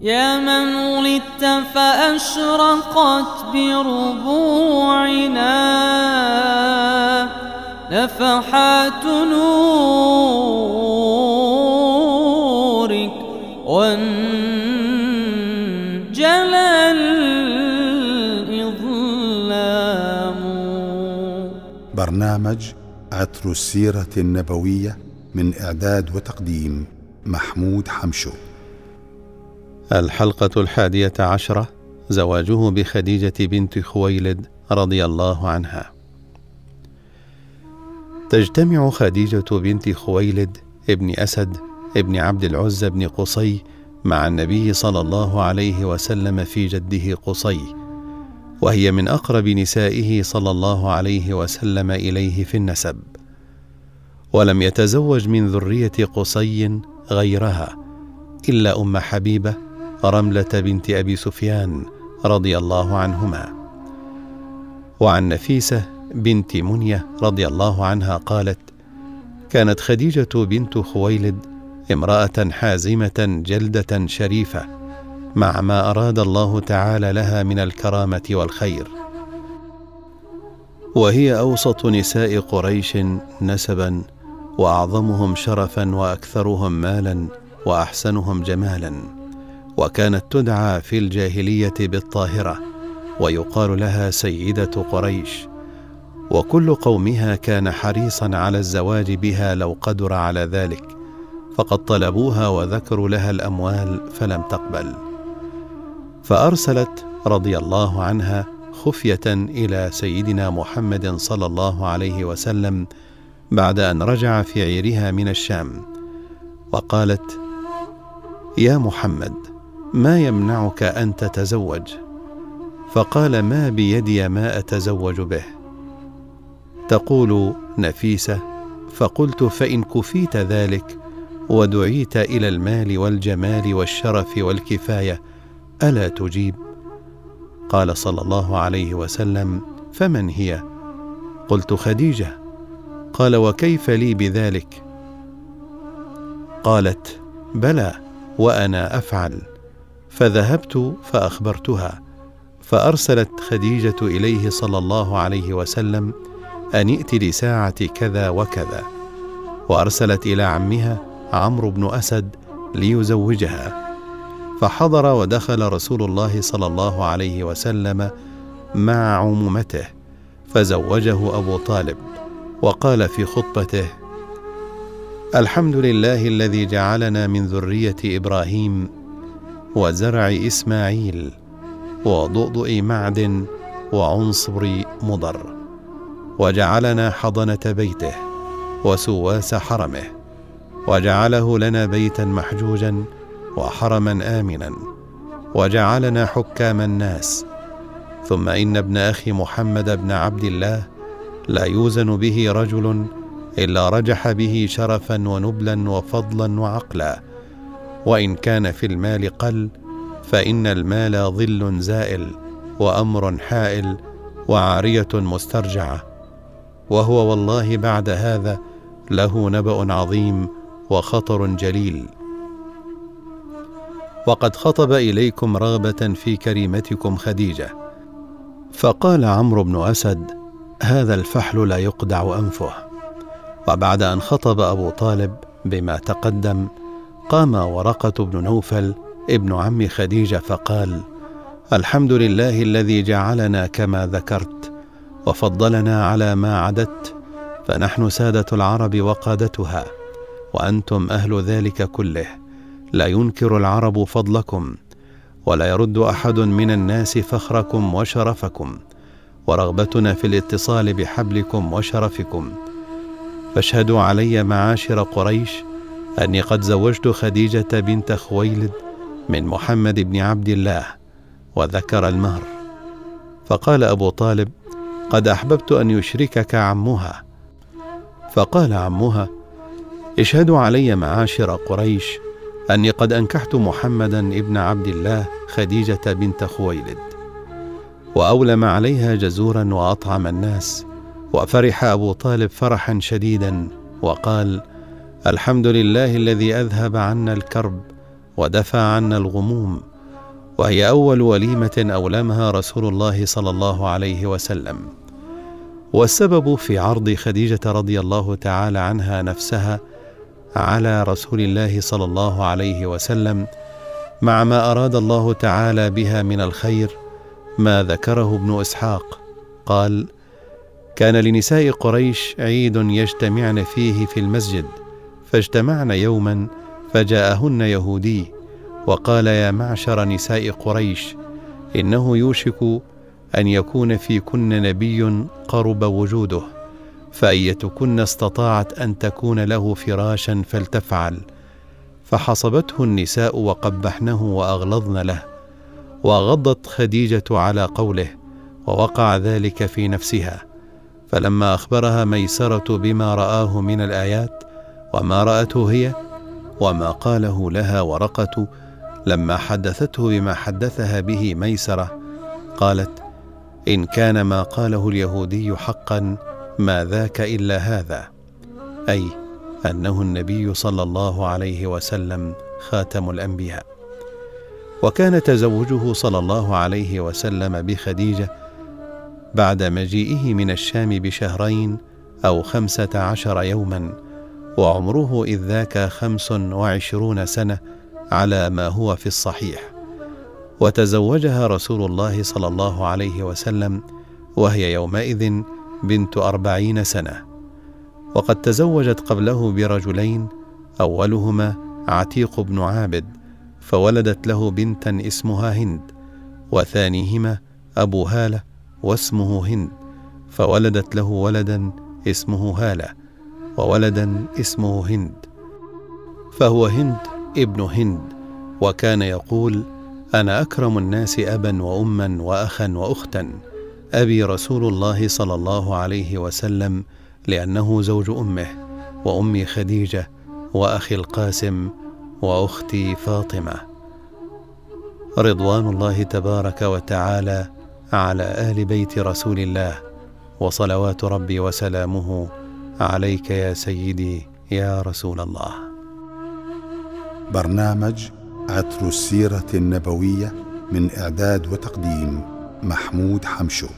يا من ولدت فأشرقت بربوعنا. نفحات نورك وانجلى الإظلام. برنامج عطر السيرة النبوية من إعداد وتقديم محمود حمشو. الحلقة الحادية عشرة زواجه بخديجة بنت خويلد رضي الله عنها. تجتمع خديجة بنت خويلد ابن أسد ابن عبد العزى بن قصي مع النبي صلى الله عليه وسلم في جده قصي، وهي من أقرب نسائه صلى الله عليه وسلم إليه في النسب. ولم يتزوج من ذرية قصي غيرها إلا أم حبيبة رملة بنت أبي سفيان رضي الله عنهما. وعن نفيسة بنت منية رضي الله عنها قالت كانت خديجة بنت خويلد امرأة حازمة جلدة شريفة مع ما أراد الله تعالى لها من الكرامة والخير. وهي أوسط نساء قريش نسبا وأعظمهم شرفا وأكثرهم مالا وأحسنهم جمالا. وكانت تدعى في الجاهلية بالطاهرة ويقال لها سيدة قريش. وكل قومها كان حريصا على الزواج بها لو قدر على ذلك فقد طلبوها وذكروا لها الأموال فلم تقبل. فأرسلت رضي الله عنها خفية إلى سيدنا محمد صلى الله عليه وسلم بعد أن رجع في عيرها من الشام وقالت يا محمد ما يمنعك أن تتزوج؟ فقال ما بيدي ما أتزوج به. تقول نفيسة فقلت فإن كفيت ذلك ودعيت إلى المال والجمال والشرف والكفاية ألا تجيب؟ قال صلى الله عليه وسلم فمن هي؟ قلت خديجة. قال وكيف لي بذلك؟ قالت بلى وأنا أفعل. فذهبت فأخبرتها فأرسلت خديجة إليه صلى الله عليه وسلم أن ائت لساعة كذا وكذا وأرسلت إلى عمها عمرو بن أسد ليزوجها فحضر ودخل رسول الله صلى الله عليه وسلم مع عمومته فزوجه أبو طالب وقال في خطبته الحمد لله الذي جعلنا من ذرية إبراهيم وزرع إسماعيل وضؤضؤ معد وعنصر مضر وجعلنا حضنة بيته وسواس حرمه وجعله لنا بيتا محجوجا وحرما آمنا وجعلنا حكام الناس. ثم إن ابن أخي محمد بن عبد الله لا يوزن به رجل إلا رجح به شرفا ونبلا وفضلا وعقلا. وإن كان في المال قل فإن المال ظل زائل وأمر حائل وعارية مسترجعة. وهو والله بعد هذا له نبأ عظيم وخطر جليل. وقد خطب إليكم رغبة في كريمتكم خديجة. فقال عمرو بن أسد هذا الفحل لا يقدع أنفه. وبعد أن خطب أبو طالب بما تقدم قام ورقة بن نوفل ابن عم خديجة فقال الحمد لله الذي جعلنا كما ذكرت وفضلنا على ما عددت فنحن سادة العرب وقادتها وأنتم أهل ذلك كله لا ينكر العرب فضلكم ولا يرد أحد من الناس فخركم وشرفكم ورغبتنا في الاتصال بحبلكم وشرفكم. فاشهدوا علي معاشر قريش أني قد زوجت خديجة بنت خويلد من محمد بن عبد الله وذكر المهر. فقال أبو طالب قد أحببت أن يشركك عمها. فقال عمها اشهدوا علي معاشر قريش أني قد أنكحت محمدا ابن عبد الله خديجة بنت خويلد وأولم عليها جزورا وأطعم الناس وفرح أبو طالب فرحا شديدا وقال الحمد لله الذي أذهب عنا الكرب ودفع عنا الغموم وهي أول وليمة أولمها رسول الله صلى الله عليه وسلم. والسبب في عرض خديجة رضي الله تعالى عنها نفسها على رسول الله صلى الله عليه وسلم مع ما أراد الله تعالى بها من الخير ما ذكره ابن إسحاق. قال كان لنساء قريش عيد يجتمعن فيه في المسجد فاجتمعن يوما فجاءهن يهودي وقال يا معشر نساء قريش إنه يوشك أن يكون فيكن نبي قرب وجوده فأيتكن استطاعت أن تكون له فراشا فلتفعل. فحصبته النساء وقبحنه وأغلظن له وغضت خديجة على قوله ووقع ذلك في نفسها. فلما أخبرها ميسرة بما رآه من الآيات وما رأته هي وما قاله لها ورقة لما حدثته بما حدثها به ميسرة قالت إن كان ما قاله اليهودي حقا ما ذاك إلا هذا. أي أنه النبي صلى الله عليه وسلم خاتم الأنبياء. وكان تزوجه صلى الله عليه وسلم بخديجة بعد مجيئه من الشام بشهرين أو خمسة عشر يوما وعمره إذ ذاك خمس وعشرون سنة على ما هو في الصحيح. وتزوجها رسول الله صلى الله عليه وسلم وهي يومئذ بنت أربعين سنة. وقد تزوجت قبله برجلين أولهما عتيق بن عابد فولدت له بنتا اسمها هند وثانيهما أبو هالة واسمه هند فولدت له ولدا اسمه هالة. وولدا اسمه هند. فهو هند ابن هند وكان يقول أنا أكرم الناس أبا وأما وأخا وأختا. أبي رسول الله صلى الله عليه وسلم لأنه زوج أمه وأمي خديجة وأخي القاسم وأختي فاطمة. رضوان الله تبارك وتعالى على آل بيت رسول الله وصلوات ربي وسلامه عليك يا سيدي يا رسول الله. برنامج عطر السيرة النبوية من إعداد وتقديم محمود حمشو.